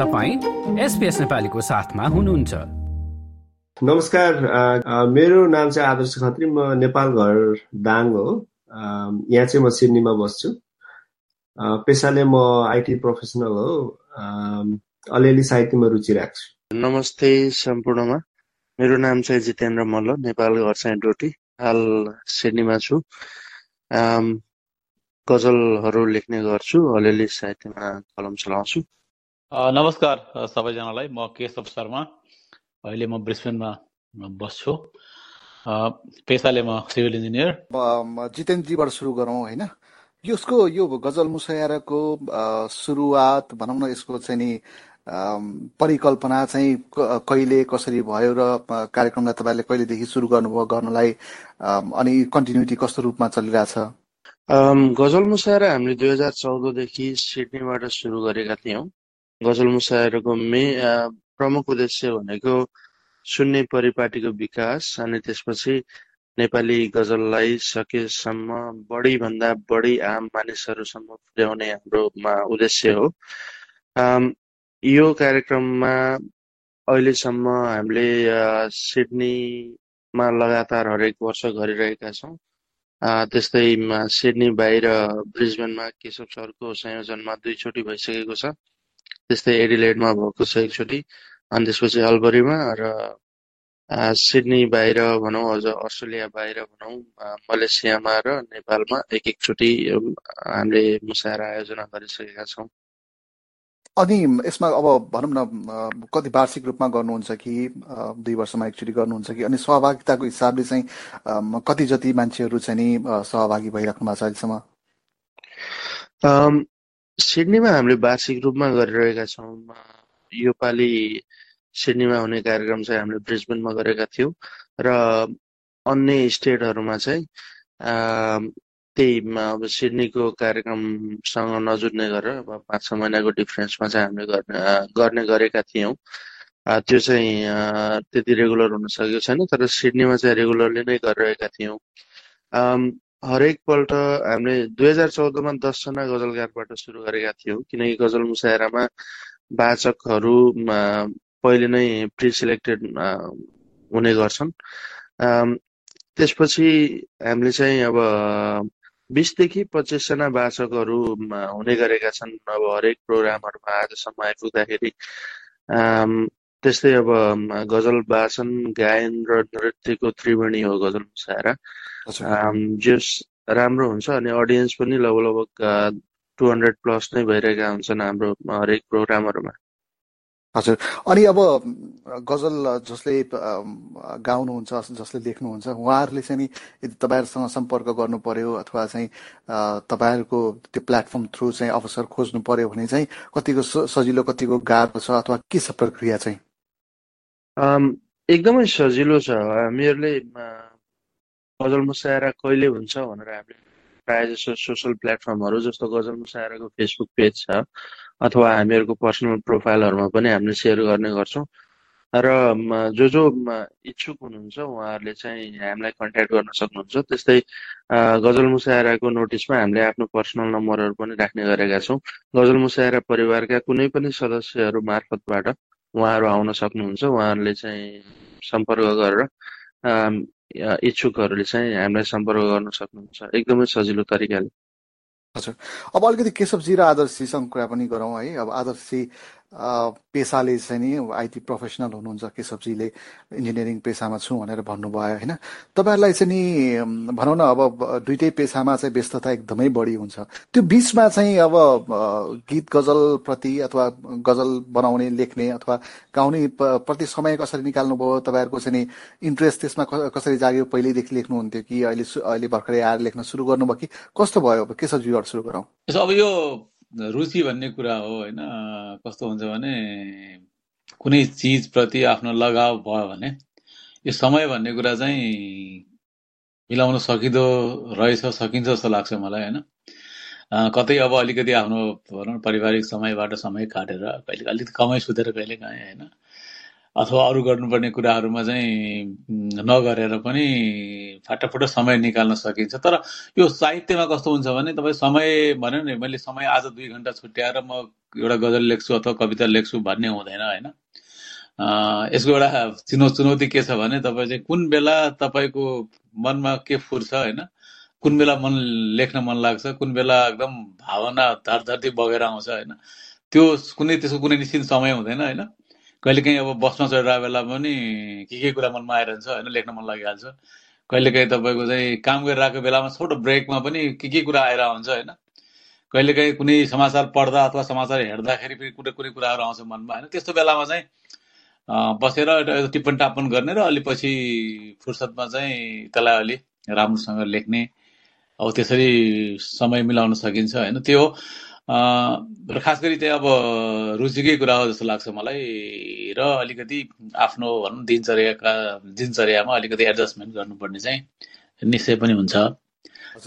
तपाईँ एसपिएस नेपालीको साथमा हुनुहुन्छ। नमस्कार मेरो नाम चाहिँ आदर्श खत्री म नेपाल घर दाङ हो। यहाँ चाहिँ म सिडनीमा बस्छु। पेसाले म आइटी प्रोफेसनल हो। अलिअलि साहित्यमा रुचि राख्छु। नमस्ते सम्पूर्णमा। मेरो नाम चाहिँ जितेन्द्र मल्ल नेपाल घर चाहिँ डोटी हाल सिडनीमा छु। गजलहरू लेख्ने गर्छु अलिअलि साहित्यमा कलम चलाउँछु। नमस्कार सबैजनालाई। म केशव शर्मा। अहिले म ब्रिस्बेनमा बस्छु। पेसाले म सिभिल इन्जिनियर। जितेन्द्रजीबाट सुरु गरौँ होइन? यसको यो गजल मुसायराको सुरुवात भनौँ न यसको चाहिँ नि परिकल्पना चाहिँ कहिले कसरी भयो र कार्यक्रमलाई तपाईँले कहिलेदेखि सुरु गर्नुभयो गर्नलाई अनि कन्टिन्युटी कस्तो रूपमा चलिरहेछ? गजल मुसायरा हामीले दुई हजार चौधदेखि सिडनीबाट सुरु गरेका थियौँ। गजल मुसायरको मे प्रमुख उद्देश्य भनेको सुन्ने परिपाटीको विकास अनि त्यसपछि नेपाली गजललाई सकेसम्म बढीभन्दा बढी आम मानिसहरूसम्म पुर्याउने हाम्रोमा उद्देश्य हो। यो कार्यक्रममा अहिलेसम्म हामीले सिडनीमा लगातार हरेक वर्ष गरिरहेका छौँ। त्यस्तै सिडनी बाहिर ब्रिजबेनमा केशव सरको संयोजनमा दुईचोटि भइसकेको छ। त्यस्तै एडिलेडमा भएको छ एकचोटि। अनि त्यसपछि अल्बरीमा र सिडनी बाहिर भनौँ अझ अस्ट्रेलिया बाहिर भनौँ मलेसियामा र नेपालमा एक एकचोटि हामीले मुसाएर आयोजना गरिसकेका छौँ। अनि यसमा अब भनौँ न कति वार्षिक रूपमा गर्नुहुन्छ कि दुई वर्षमा एकचोटि गर्नुहुन्छ कि? अनि सहभागिताको हिसाबले चाहिँ कति जति मान्छेहरू चाहिँ नि सहभागी भइराख्नु भएको छ अहिलेसम्म? सिडनीमा हामीले वार्षिक रूपमा गरिरहेका छौँ। यो पालि सिडनीमा हुने कार्यक्रम चाहिँ हामीले ब्रिजबेनमा गरेका थियौँ र अन्य स्टेटहरूमा चाहिँ त्यही अब सिडनीको कार्यक्रमसँग नजुट्ने गरेर अब पाँच छ महिनाको डिफ्रेन्समा चाहिँ हामीले गर्ने गर्ने गरेका थियौँ। त्यो चाहिँ त्यति रेगुलर हुन सकेको छैन तर सिडनीमा चाहिँ रेगुलरली नै गरिरहेका थियौँ। हरेकपल्ट हामीले दुई हजार चौधमा दसजना गजलकारबाट सुरु गरेका थियौँ किनकि गजल मुसायरामा वाचकहरू पहिले नै प्रि सिलेक्टेड हुने गर्छन्। त्यसपछि हामीले चाहिँ अब बिसदेखि पच्चिसजना वाचकहरू हुने गरेका छन्। अब हरेक प्रोग्रामहरूमा आजसम्म आइपुग्दाखेरि त्यस्तै अब गजल वाचन गायन र नृत्यको त्रिवेणी हो गजल मुसायरा जस राम्रो हुन्छ अनि अडियन्स पनि लगभग लगभग टु हन्ड्रेड प्लस नै भइरहेका हुन्छन् हाम्रो हरेक प्रोग्रामहरूमा हजुर अनि अब गजल जसले गाउनुहुन्छ जसले लेख्नुहुन्छ उहाँहरूले चाहिँ नि यदि तपाईँहरूसँग सम्पर्क गर्नु पर्यो अथवा चाहिँ तपाईँहरूको त्यो प्लेटफर्म थ्रु चाहिँ अवसर खोज्नु पर्यो भने चाहिँ कतिको सजिलो कतिको गाह्रो छ अथवा के छ प्रक्रिया चाहिँ? एकदमै सजिलो छ। हामीहरूले गजल मुसायरा कहिले हुन्छ भनेर हामीले प्रायः जसो सोसल प्लेटफर्महरू जस्तो गजल मुसायराको फेसबुक पेज छ अथवा हामीहरूको पर्सनल प्रोफाइलहरूमा पनि हामीले सेयर गर्ने गर्छौँ। र जो जो इच्छुक हुनुहुन्छ उहाँहरूले चाहिँ हामीलाई कन्ट्याक्ट गर्न सक्नुहुन्छ। त्यस्तै गजल मुसायराको नोटिसमा हामीले आफ्नो पर्सनल नम्बरहरू पनि राख्ने गरेका छौँ। गजल मुसायरा परिवारका कुनै पनि सदस्यहरू मार्फतबाट उहाँहरू आउन सक्नुहुन्छ। उहाँहरूले चाहिँ सम्पर्क गरेर इच्छुकहरूले चाहिँ हामीलाई सम्पर्क गर्न सक्नुहुन्छ। एकदमै सजिलो तरिकाले। हजुर। अब अलिकति केशवजी र आदर्शीसँग कुरा पनि गरौँ है। अब आदर्शी पेसाले चाहिँ नि आइटी प्रोफेसनल हुनुहुन्छ केशवजीले इन्जिनियरिङ पेसामा छु भनेर भन्नुभयो होइन? तपाईँहरूलाई चाहिँ नि भनौँ न अब दुइटै पेसामा चाहिँ व्यस्तता एकदमै बढी हुन्छ। त्यो बिचमा चाहिँ अब गीत गजल प्रति अथवा गजल बनाउने लेख्ने अथवा गाउने प्रति समय कसरी निकाल्नुभयो तपाईँहरूको चाहिँ नि इन्ट्रेस्ट त्यसमा कसरी जाग्यो पहिल्यैदेखि लेख्नुहुन्थ्यो कि अहिले अहिले भर्खरै आएर लेख्न सुरु गर्नुभयो कि कस्तो भयो? अब केशवजीबाट सुरु गरौँ। अब यो रुचि भन्ने कुरा हो होइन? कस्तो हुन्छ भने कुनै चिजप्रति आफ्नो लगाव भयो भने यो समय भन्ने कुरा चाहिँ मिलाउन सकिँदो रहेछ सकिन्छ जस्तो लाग्छ मलाई होइन? कतै अब अलिकति आफ्नो भनौँ पारिवारिक समयबाट समय काटेर कहिले अलिकति कमै सुतेर कहिले काहीँ होइन? अथवा अरू गर्नुपर्ने कुराहरूमा चाहिँ नगरेर पनि फाटाफुट समय निकाल्न सकिन्छ। तर यो साहित्यमा कस्तो हुन्छ भने तपाईँ समय भन्यो नि मैले समय आज दुई घन्टा छुट्याएर म एउटा गजल लेख्छु अथवा कविता लेख्छु भन्ने हुँदैन होइन? यसको एउटा चुनौ चुनौती के छ भने तपाईँ चाहिँ कुन बेला तपाईँको मनमा के फुर्छ होइन? कुन बेला मन लेख्न मन लाग्छ कुन बेला एकदम भावना धरधरती बगेर आउँछ होइन? त्यो कुनै त्यसको कुनै निश्चित समय हुँदैन होइन? कहिलेकाहीँ अब बसमा चढिरहेको बेला पनि के के कुरा मनमा आइरहन्छ होइन लेख्न मन लागिहाल्छ। कहिलेकाहीँ तपाईँको चाहिँ काम गरिरहेको बेलामा छोटो ब्रेकमा पनि के के कुरा आएर हुन्छ होइन। कहिलेकाहीँ कुनै समाचार पढ्दा अथवा समाचार हेर्दाखेरि फेरि कुनै कुनै कुराहरू आउँछ मनमा होइन। त्यस्तो बेलामा चाहिँ बसेर टिप्पण टाप्पण गर्ने र अलि पछि फुर्सदमा चाहिँ त्यसलाई अलि राम्रोसँग लेख्ने। अब त्यसरी समय मिलाउन सकिन्छ होइन। त्यो र खास गरी चाहिँ अब रुचिकै कुरा हो जस्तो लाग्छ मलाई र अलिकति आफ्नो भनौँ दिनचर्याका दिनचर्यामा अलिकति एडजस्टमेन्ट गर्नुपर्ने चाहिँ निश्चय पनि हुन्छ।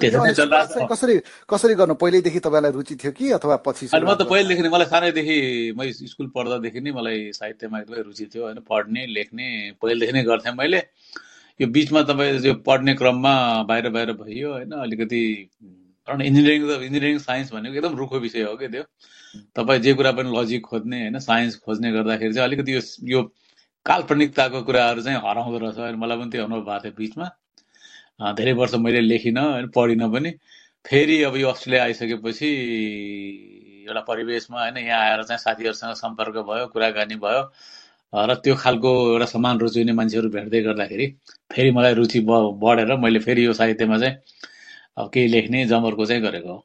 कसरी कसरी गर्नु? पहिल्यैदेखि तपाईँलाई रुचि थियो कि अथवा पछि म त पहिलेदेखि मलाई सानैदेखि म स्कुल पढ्दादेखि नै मलाई साहित्यमा एकदमै रुचि थियो होइन? पढ्ने लेख्ने पहिलेदेखि नै गर्थेँ मैले। यो बिचमा तपाईँ यो पढ्ने क्रममा बाहिर बाहिर भइयो होइन? अलिकति इन्जिनियरिङ त इन्जिनियरिङ साइन्स भनेको एकदम रुखो विषय हो कि त्यो? तपाईँ जे कुरा पनि लजिक खोज्ने होइन साइन्स खोज्ने गर्दाखेरि चाहिँ अलिकति यो यो काल्पनिकताको कुराहरू चाहिँ हराउँदो रहेछ। मलाई पनि त्यो अनुभव भएको थियो बिचमा। धेरै वर्ष मैले लेखिनँ होइन पढिनँ पनि। फेरि अब यो अस्ट्रेलिया आइसकेपछि एउटा परिवेशमा होइन यहाँ आएर चाहिँ साथीहरूसँग सम्पर्क भयो कुराकानी भयो। र त्यो खालको एउटा समान रुचिने मान्छेहरू भेट्दै गर्दाखेरि फेरि मलाई रुचि बढेर मैले फेरि यो साहित्यमा चाहिँ केही लेख्ने जमर्को चाहिँ गरेको हो।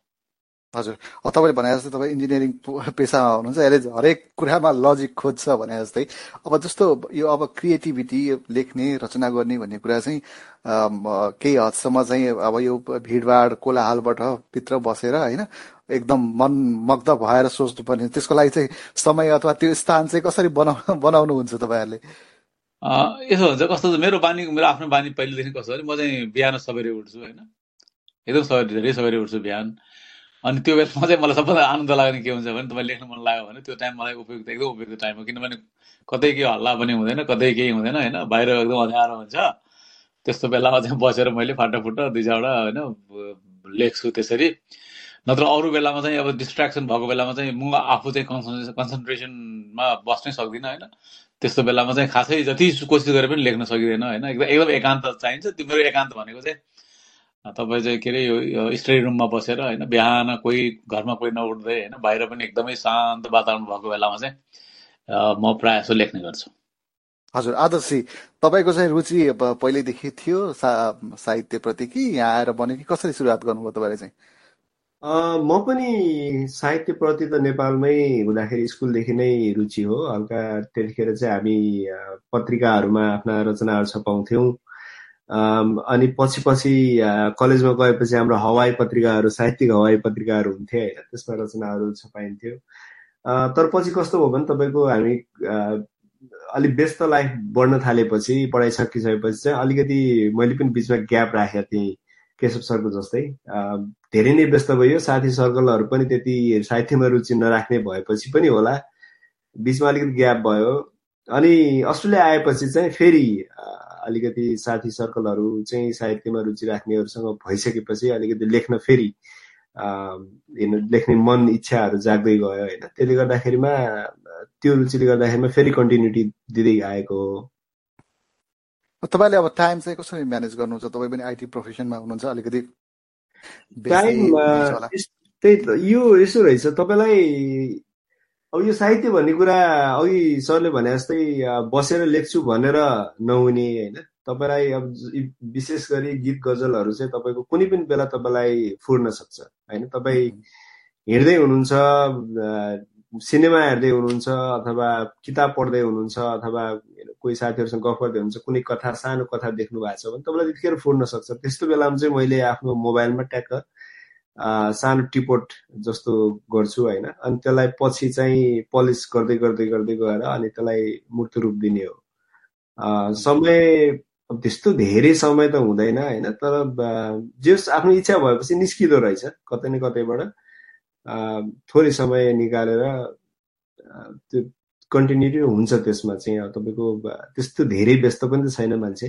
हजुर। तपाईँले भने जस्तै तपाईँ इन्जिनियरिङ पेसामा हुनुहुन्छ यसले हरेक कुरामा लजिक खोज्छ भने जस्तै अब जस्तो यो अब क्रिएटिभिटी लेख्ने रचना गर्ने भन्ने कुरा चाहिँ केही हदसम्म चाहिँ अब यो भिडभाड कोलाहालबाट भित्र बसेर होइन एकदम मन मग्ध भएर सोच्नु पर्ने त्यसको लागि चाहिँ समय अथवा त्यो स्थान चाहिँ कसरी बनाउ बनाउनुहुन्छ तपाईँहरूले? यसो हुन्छ कस्तो मेरो बानी मेरो आफ्नो बानी पहिलेदेखि कस्तो भने म चाहिँ बिहान सबेरै उठ्छु होइन। एकदम सबेर धेरै सबेरै उठ्छु बिहान अनि त्यो बेलामा चाहिँ मलाई सबभन्दा आनन्द लाग्ने के हुन्छ भने तपाईँ लेख्नु मन लाग्यो भने त्यो टाइम मलाई उपयुक्त एकदम उपयुक्त टाइम हो। किनभने कतै केही हल्ला पनि हुँदैन कतै केही हुँदैन होइन? बाहिर एकदम अँध्यारो हुन्छ। त्यस्तो बेलामा चाहिँ बसेर मैले फाटाफुट्टा दुई चारवटा होइन लेख्छु त्यसरी। नत्र अरू बेलामा चाहिँ अब डिस्ट्राक्सन भएको बेलामा चाहिँ म आफू चाहिँ कन्सन्ट्रेसन कन्सन्ट्रेसनमा बस्नै सक्दिनँ होइन? त्यस्तो बेलामा चाहिँ खासै जति कोसिस गरे पनि लेख्न सकिँदैन होइन? एकदम एकदम एकान्त चाहिन्छ। त्यो मेरो एकान्त भनेको चाहिँ तपाईँ चाहिँ के अरे यो स्टडी रुममा बसेर होइन बिहान कोही घरमा कोही नउठ्दै होइन बाहिर पनि एकदमै शान्त वातावरण भएको बेलामा चाहिँ म प्रायः जस्तो लेख्ने गर्छु। हजुर आदर्शी तपाईँको चाहिँ रुचि पहिल्यैदेखि थियो सा साहित्यप्रति कि यहाँ आएर बन्यो कि कसरी सुरुवात गर्नुभयो तपाईँले चाहिँ? म पनि साहित्यप्रति त नेपालमै हुँदाखेरि स्कुलदेखि नै रुचि हो। हल्का त्यतिखेर चाहिँ हामी पत्रिकाहरूमा आफ्ना रचनाहरू छपाउँथ्यौँ। अनि पछि पछि कलेजमा गएपछि हाम्रो हवाई पत्रिकाहरू साहित्यिक हवाई पत्रिकाहरू हुन्थे होइन त्यसमा रचनाहरू छपाइन्थ्यो। तर पछि कस्तो भयो भने तपाईँको हामी अलिक व्यस्त लाइफ बढ्न थालेपछि पढाइ सकिसकेपछि चाहिँ अलिकति मैले पनि बिचमा ग्याप राखेको थिएँ केशव सरको जस्तै। धेरै नै व्यस्त भयो साथी सर्कलहरू पनि त्यति साहित्यमा रुचि नराख्ने भएपछि पनि होला बिचमा अलिकति ग्याप भयो। अनि अस्ट्रेलिया आएपछि चाहिँ फेरि अलिकति साथी सर्कलहरू चाहिँ साहित्यमा रुचि राख्नेहरूसँग भइसकेपछि अलिकति लेख्न फेरि लेख्ने मन इच्छाहरू जाग्दै गयो होइन। त्यसले गर्दाखेरिमा त्यो रुचिले गर्दाखेरिमा फेरि कन्टिन्युटी दिँदै आएको हो। तपाईँले अब टाइम चाहिँ कसरी म्यानेज गर्नुहुन्छ? तपाईँ पनि आइटी प्रोफेसनमा हुनुहुन्छ अलिकति टाइम त्यही त यो यसो रहेछ तपाईँलाई अब यो साहित्य भन्ने कुरा अघि सरले भने जस्तै बसेर लेख्छु भनेर नहुने होइन? तपाईँलाई अब विशेष गरी गीत गजलहरू चाहिँ तपाईँको कुनै पनि बेला तपाईँलाई फुर्न सक्छ होइन? तपाईँ हिँड्दै हुनुहुन्छ सिनेमा हेर्दै हुनुहुन्छ अथवा किताब पढ्दै हुनुहुन्छ अथवा कोही साथीहरूसँग गफ गर्दै हुनुहुन्छ कुनै कथा सानो कथा देख्नु भएको छ भने तपाईँलाई त्यतिखेर फुर्न सक्छ। त्यस्तो बेलामा चाहिँ मैले आफ्नो मोबाइलमा ट्याक्क सानो टिपोट जस्तो गर्छु होइन। अनि त्यसलाई पछि चाहिँ पलिस गर्दै गर्दै गर्दै गएर अनि त्यसलाई मूर्त रूप दिने हो। समय त्यस्तो धेरै समय त हुँदैन होइन। तर जस आफ्नो इच्छा भएपछि निस्किँदो रहेछ कतै न कतैबाट। थोरै समय निकालेर त्यो कन्टिन्युटी हुन्छ त्यसमा चाहिँ। तपाईँको त्यस्तो धेरै व्यस्त पनि त छैन मान्छे।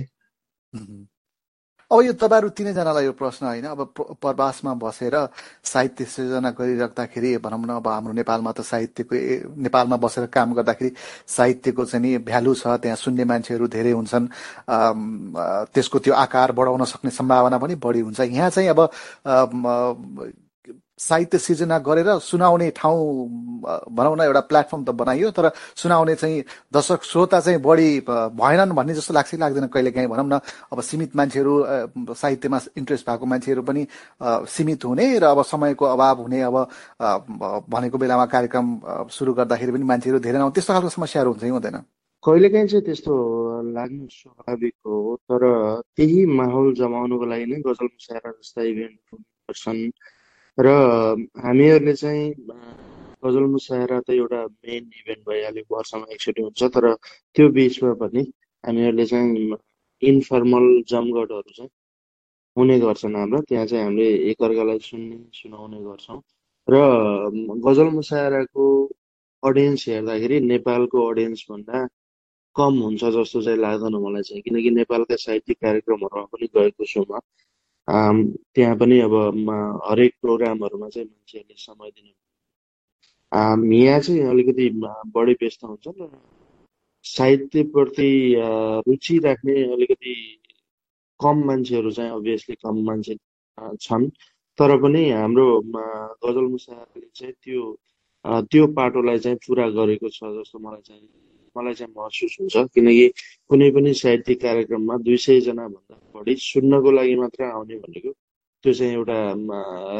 अब यो तपाईँहरू तिनैजनालाई यो प्रश्न होइन अब प्रवासमा बसेर साहित्य सृजना गरिराख्दाखेरि भनौँ न अब हाम्रो नेपालमा त साहित्यको नेपालमा बसेर काम गर्दाखेरि साहित्यको चाहिँ नि भ्यालु छ त्यहाँ सुन्ने मान्छेहरू धेरै हुन्छन् त्यसको त्यो आकार बढाउन सक्ने सम्भावना पनि बढी हुन्छ। यहाँ चाहिँ अब साहित्य सिर्जना गरेर सुनाउने ठाउँ भनौँ न एउटा प्लेटफर्म त बनाइयो तर सुनाउने चाहिँ दर्शक श्रोता चाहिँ बढी भएनन् भन्ने जस्तो लाग्छ लाग्दैन कहिले काहीँ भनौँ न। अब सीमित मान्छेहरू साहित्यमा इन्ट्रेस्ट भएको मान्छेहरू पनि सीमित हुने र अब समयको अभाव हुने अब भनेको बेलामा कार्यक्रम सुरु गर्दाखेरि पनि मान्छेहरू धेरै नआउने त्यस्तो खालको समस्याहरू हुन्छ हुँदैन? कहिलेकाहीँ चाहिँ त्यस्तो लाग्नु स्वाभाविक हो तर त्यही माहौल जमाउनुको लागि नै गजल मुसारा जस्ता इभेन्ट गर्छन्। र हामीहरूले चाहिँ गजल मुसायरा त एउटा मेन इभेन्ट भइहाल्यो वर्षमा एकचोटि हुन्छ तर त्यो बिचमा पनि हामीहरूले चाहिँ इन्फर्मल जमघटहरू चाहिँ हुने गर्छन् हाम्रो। त्यहाँ चाहिँ हामीले एकअर्कालाई सुन्ने सुनाउने गर्छौँ। र गजल मुसायराको अडियन्स हेर्दाखेरि नेपालको अडियन्स भन्दा कम हुन्छ जस्तो चाहिँ लाग्दैन मलाई चाहिँ किनकि नेपालका साहित्यिक कार्यक्रमहरूमा पनि गएको छु म। त्यहाँ पनि अब हरेक प्रोग्रामहरूमा चाहिँ मान्छेहरूले समय दिनु यहाँ चाहिँ अलिकति बढी व्यस्त हुन्छ र साहित्यप्रति रुचि राख्ने अलिकति कम मान्छेहरू चाहिँ अभियसली कम मान्छे छन्। तर पनि हाम्रो गजल मुसाले चाहिँ त्यो त्यो पाटोलाई चाहिँ पुरा गरेको छ जस्तो मलाई चाहिँ मलाई चाहिँ महसुस हुन्छ। किनकि कुनै पनि साहित्यिक कार्यक्रममा दुई सयजना भन्दा बढी सुन्नको लागि मात्र आउने भनेको त्यो चाहिँ एउटा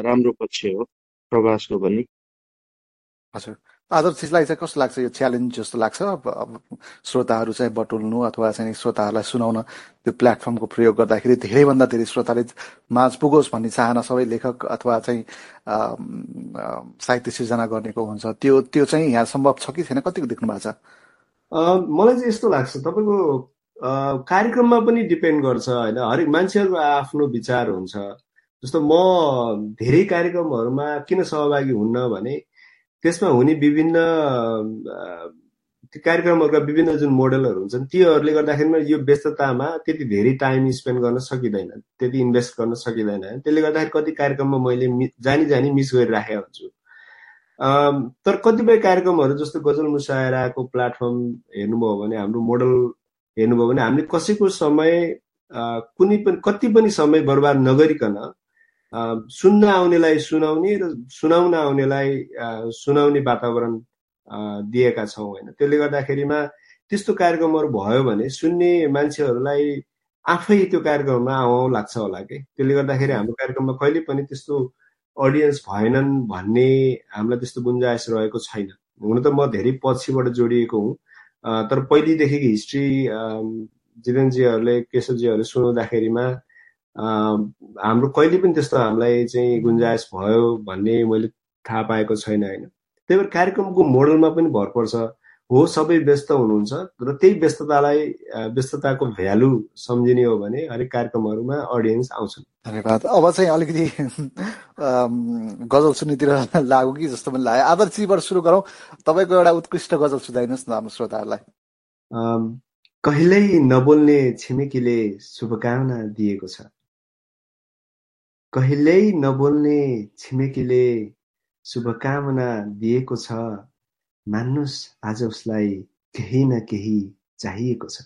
राम्रो पक्ष हो प्रवासको पनि। हजुर। आदर्शलाई चाहिँ कस्तो लाग्छ यो च्यालेन्ज जस्तो लाग्छ? अब श्रोताहरू चाहिँ बटुल्नु अथवा चाहिँ श्रोताहरूलाई सुनाउन त्यो प्लेटफर्मको प्रयोग गर्दाखेरि धेरैभन्दा धेरै श्रोताले माझ पुगोस् भन्ने चाहना सबै लेखक अथवा चाहिँ साहित्य सिर्जना गर्नेको हुन्छ। त्यो त्यो चाहिँ यहाँ सम्भव छ कि छैन? कतिको देख्नु भएको छ? मलाई चाहिँ यस्तो लाग्छ तपाईँको कार्यक्रममा पनि डिपेन्ड गर्छ होइन? हरेक मान्छेहरूको आफ्नो विचार हुन्छ। जस्तो म धेरै कार्यक्रमहरूमा किन सहभागी हुन्न भने त्यसमा हुने विभिन्न कार्यक्रमहरूका विभिन्न जुन मोडलहरू हुन्छन् तीहरूले गर्दाखेरिमा यो व्यस्ततामा त्यति धेरै टाइम स्पेन्ड गर्न सकिँदैन त्यति इन्भेस्ट गर्न सकिँदैन। त्यसले गर्दाखेरि कति कार्यक्रममा मैले जानी जानी मिस गरिराखेको हुन्छु। तर कतिपय कार्यक्रमहरू जस्तो गजल मुसायराको प्लेटफर्म हेर्नुभयो भने हाम्रो मोडल हेर्नुभयो भने हामीले कसैको समय कुनै पनि कति पनि समय बर्बाद नगरिकन सुन्न आउनेलाई सुनाउने र सुनाउन आउनेलाई सुनाउने वातावरण दिएका छौँ होइन। त्यसले गर्दाखेरिमा त्यस्तो कार्यक्रमहरू भयो भने सुन्ने मान्छेहरूलाई आफै त्यो कार्यक्रममा आउँ लाग्छ होला कि? त्यसले गर्दाखेरि हाम्रो कार्यक्रममा कहिले पनि त्यस्तो अडियन्स भएनन् भन्ने हामीलाई त्यस्तो गुन्जायस रहेको छैन। हुन त म धेरै पछिबाट जोडिएको हुँ। तर पहिलेदेखिको हिस्ट्री जितेनजीहरूले केशवजीहरूले सुनाउँदाखेरिमा हाम्रो कहिले पनि त्यस्तो हामीलाई चाहिँ गुन्जायस भयो भन्ने मैले थाहा पाएको छैन होइन। त्यही भएर कार्यक्रमको मोडलमा पनि भर पर्छ। हो सबै व्यस्त हुनुहुन्छ र त्यही व्यस्ततालाई व्यस्तताको भ्यालु सम्झिने हो भने हरेक कार्यक्रमहरूमा अडियन्स आउँछन्। धन्यवाद। अब चाहिँ अलिकति गजल सुन्नेतिर लागु कि जस्तो पनि लाग्यो। आदर्शबाट सुरु गरौँ। तपाईँको एउटा उत्कृष्ट गजल सुधाइनुहोस् न हाम्रो श्रोताहरूलाई। कहिल्यै नबोल्ने छिमेकीले शुभकामना दिएको छ। कहिल्यै नबोल्ने छिमेकीले शुभकामना दिएको छ मान्नुहोस् आज उसलाई केही न केही चाहिएको छ।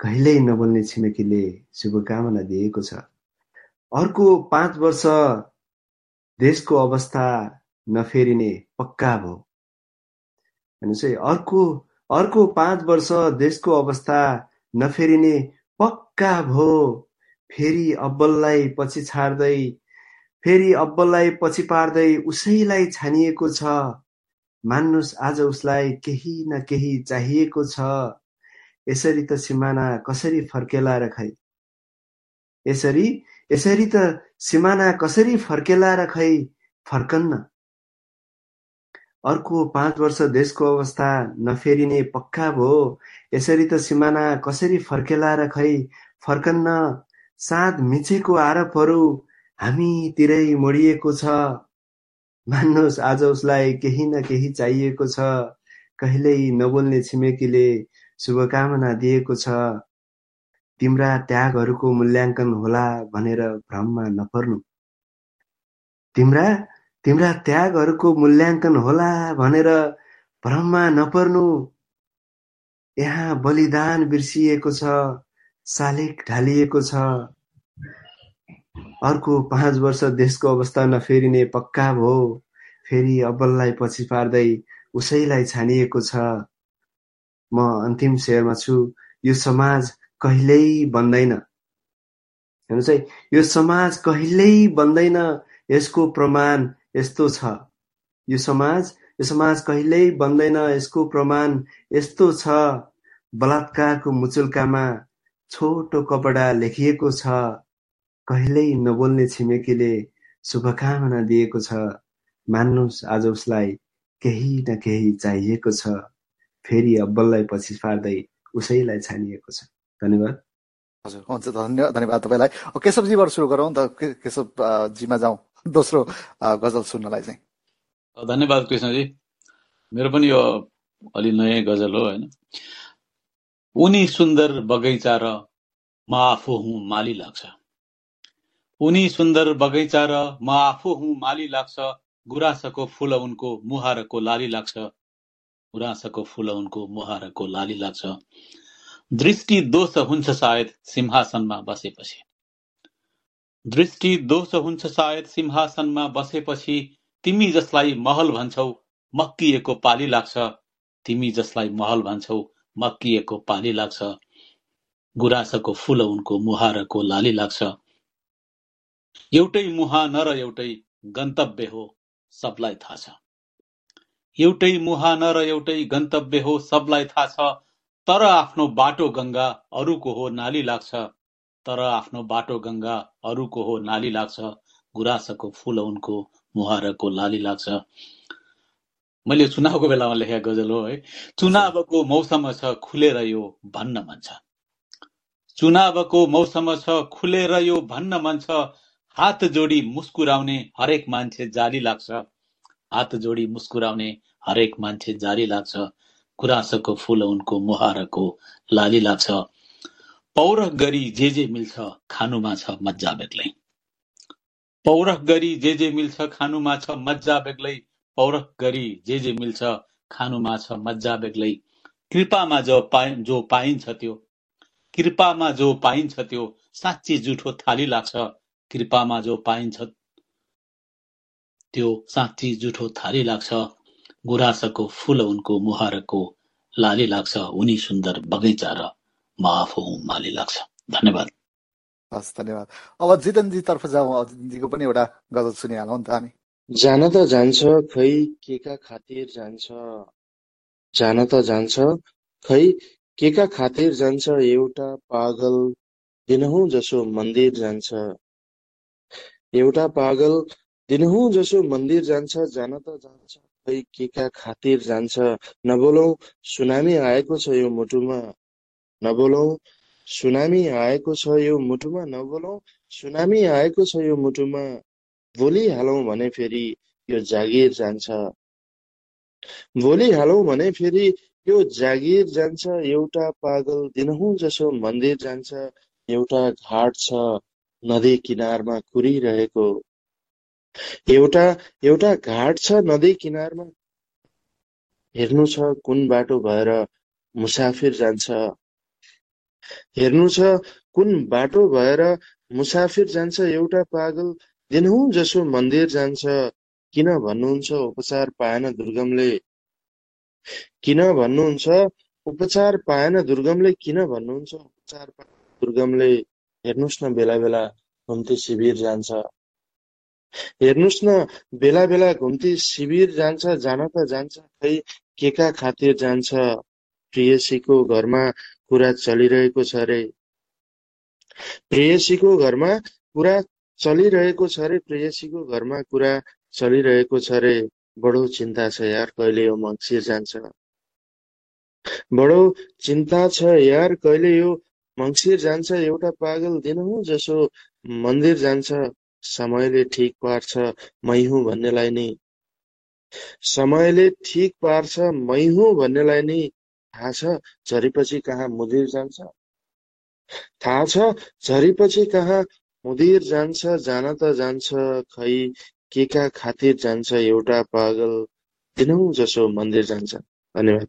कहिल्यै नबोल्ने छिमेकीले शुभकामना दिएको छ। अर्को पाँच वर्ष देशको अवस्था नफेरिने पक्का हेर्नुहोस् है अर्को अर्को पाँच वर्ष देशको अवस्था नफेरिने पक्का भयो फेरि अब्बललाई पछि छाड्दै फेरि अब्बललाई पछि पार्दै उसैलाई छानिएको छ। मान्नुहोस् आज उसलाई केही न केही चाहिएको छ। यसरी त सिमाना कसरी फर्केला र खै? यसरी यसरी त सिमाना कसरी फर्केला र खै फर्कन्न अर्को पाँच वर्ष देशको अवस्था नफेरिने पक्का भो। यसरी त सिमाना कसरी फर्केला र खै फर्कन्न साँध मिचेको आरोपहरू हामीतिरै मोडिएको छ। मान्नुहोस् आज उसलाई केही न केही चाहिएको छ। कहिल्यै नबोल्ने छिमेकीले शुभकामना दिएको छ। तिम्रा त्यागहरूको मूल्याङ्कन होला भनेर भ्रममा नपर्नु। तिम्रा तिम्रा त्यागहरूको मूल्याङ्कन होला भनेर भ्रममा नपर्नु। यहाँ बलिदान बिर्सिएको छ शालिग ढालिएको छ। अर्को पाँच वर्ष देशको अवस्था नफेरिने पक्का भो फेरि अब्बललाई पछि पार्दै उसैलाई छानिएको छ। म अन्तिम शेरमा छु। यो समाज कहिल्यै बन्दैन। हेर्नुहोस् है यो समाज कहिल्यै बन्दैन। यसको प्रमाण यस्तो छ। यो समाज यो समाज कहिल्यै बन्दैन। यसको प्रमाण यस्तो छ। बलात्कारको मुचुल्कामा छोटो कपडा लेखिएको छ। कहिल्यै नबोल्ने छिमेकीले शुभकामना दिएको छ मान्नुहोस् आज उसलाई केही न केही चाहिएको छ। फेरि अब्बललाई पछि पार्दै उसैलाई छानिएको छ। धन्यवाद। हजुर हुन्छ धन्यवाद धन्यवाद तपाईँलाई। केशवजीबाट सुरु गरौँ त केशवजीमा जाउँ दोस्रो गजल सुन्नलाई चाहिँ। धन्यवाद कृष्णजी। मेरो पनि यो अलि नयाँ गजल हो होइन। उनी सुन्दर बगैँचा र म आफू हुँ माली लाग्छ। उनी सुन्दर बगैँचा र म आफू हुँ माली लाग्छ। गुराँसको फुल उनको मुहारको लाली लाग्छ। गुराँसको फुल उनको मुहारको लाली लाग्छ। दृष्टि दोष हुन्छ सायद सिंहासनमा बसेपछि। दृष्टि दोष हुन्छ सायद सिंहासनमा बसेपछि तिमी जसलाई महल भन्छौ मक्किएको पाली लाग्छ। तिमी जसलाई महल भन्छौ मक्किएको पाली लाग्छ। गुराँसको फुल उनको मुहारको लाली लाग्छ। एउटै मुहान र एउटै गन्तव्य हो सबलाई थाहा छ। एउटै मुहान र एउटै गन्तव्य हो सबलाई थाहा छ। तर आफ्नो बाटो गङ्गा अरूको हो नाली लाग्छ। तर आफ्नो बाटो गङ्गा अरूको हो नाली लाग्छ। गुराँसको फुल उनको मुहारको लाली लाग्छ। मैले चुनावको बेलामा लेखेको गजल हो है। चुनावको मौसम छ खुलेर यो भन्न मन छ। चुनावको मौसम छ खुलेर यो भन्न मन छ। हात जोडी मुस्कुराउने हरेक मान्छे जाली लाग्छ। हात जोडी मुस्कुराउने हरेक मान्छे जाली लाग्छ। गुराँसको फुल उनको मुहारको लाली लाग्छ। पौरख गरी जे जे मिल्छ खानुमा छ मजा बेग्लै। पौरख गरी जे जे मिल्छ खानुमा छ मजा बेग्लै। पौरख गरी जे जे मिल्छ खानुमा छ मजा बेग्लै। कृपामा जो पाइ जो पाइन्छ त्यो। कृपामा जो पाइन्छ त्यो साँच्ची जुठो थाली लाग्छ। कृपामा जो पाइन्छ त्यो साँच्ची जुठो थाली लाग्छ गुराँसको फुल उनको मुहारको लाली लाग्छ उनी सुन्दर बगैँचा र म आफू हुँ माली लाग्छ। धन्यवाद। हस् धन्यवाद। अब जितनजी तर्फ जाउँ। जितनजीको पनि एउटा गजल सुनिहालौँ नि त हामी। जान त जान्छ खै के का खातिर जान्छ? जान त जान्छ खै के का खातिर जान्छ? एउटा पागल दिनहुँ जसो मन्दिर जान्छ। एउटा पागल दिनहुँ जसो मन्दिर जान्छ जान त जान्छ खै केका खातिर जान्छ। नबोलौ सुनामी आएको छ यो मुटुमा। नबोलौ सुनामी आएको छ यो मुटुमा। नबोलौ सुनामी आएको छ यो मुटुमा। बोलिहालौँ भने फेरि यो जागिर जान्छ। बोलिहालौँ भने फेरि यो जागिर जान्छ। एउटा पागल दिनहुँ जसो मन्दिर जान्छ। एउटा घाट छ। नदी किनारमा कुरिरहेको। एउटा एउटा घाट छ नदी किनारमा हेर्नु छ कुन बाटो भएर मुसाफिर जान्छ। हेर्नु छ कुन बाटो भएर मुसाफिर जान्छ एउटा पागल दिनहुँ जसो मन्दिर जान्छ। किन भन्नुहुन्छ उपचार पाएन दुर्गमले? किन भन्नुहुन्छ उपचार पाएन दुर्गमले? किन भन्नुहुन्छ उपचार पाएन दुर्गमले? हेर्नुहोस् न बेला बेला घुम्ती शिविर जान्छ। हेर्नुहोस् न बेला बेला घुम्ती शिविर जान्छ जान त जान्छ खै केका खातिर जान्छ? प्रियसीको घरमा कुरा चलिरहेको छ रे। प्रेयसीको घरमा कुरा चलिरहेको छ रे प्रेयसीको घरमा कुरा चलिरहेको छ रे। बडो चिन्ता छ यार कहिले यो मङ्सिर जान्छ? बडो चिन्ता छ यार कहिले यो मङ्सिर जान्छ एउटा पागल दिनहुँ जसो मन्दिर जान्छ समयले ठिक पार्छ मै हुँ भन्नेलाई नि। समयले ठिक पार्छ मै हुँ भन्नेलाई नै थाहा छ झरीपछि कहाँ मुदिर जान्छ। थाहा छ झरीपछि कहाँ मुदिर जान्छ जान त जान्छ खै केका खातिर जान्छ एउटा पागल दिनहुँ जसो मन्दिर जान्छ। धन्यवाद।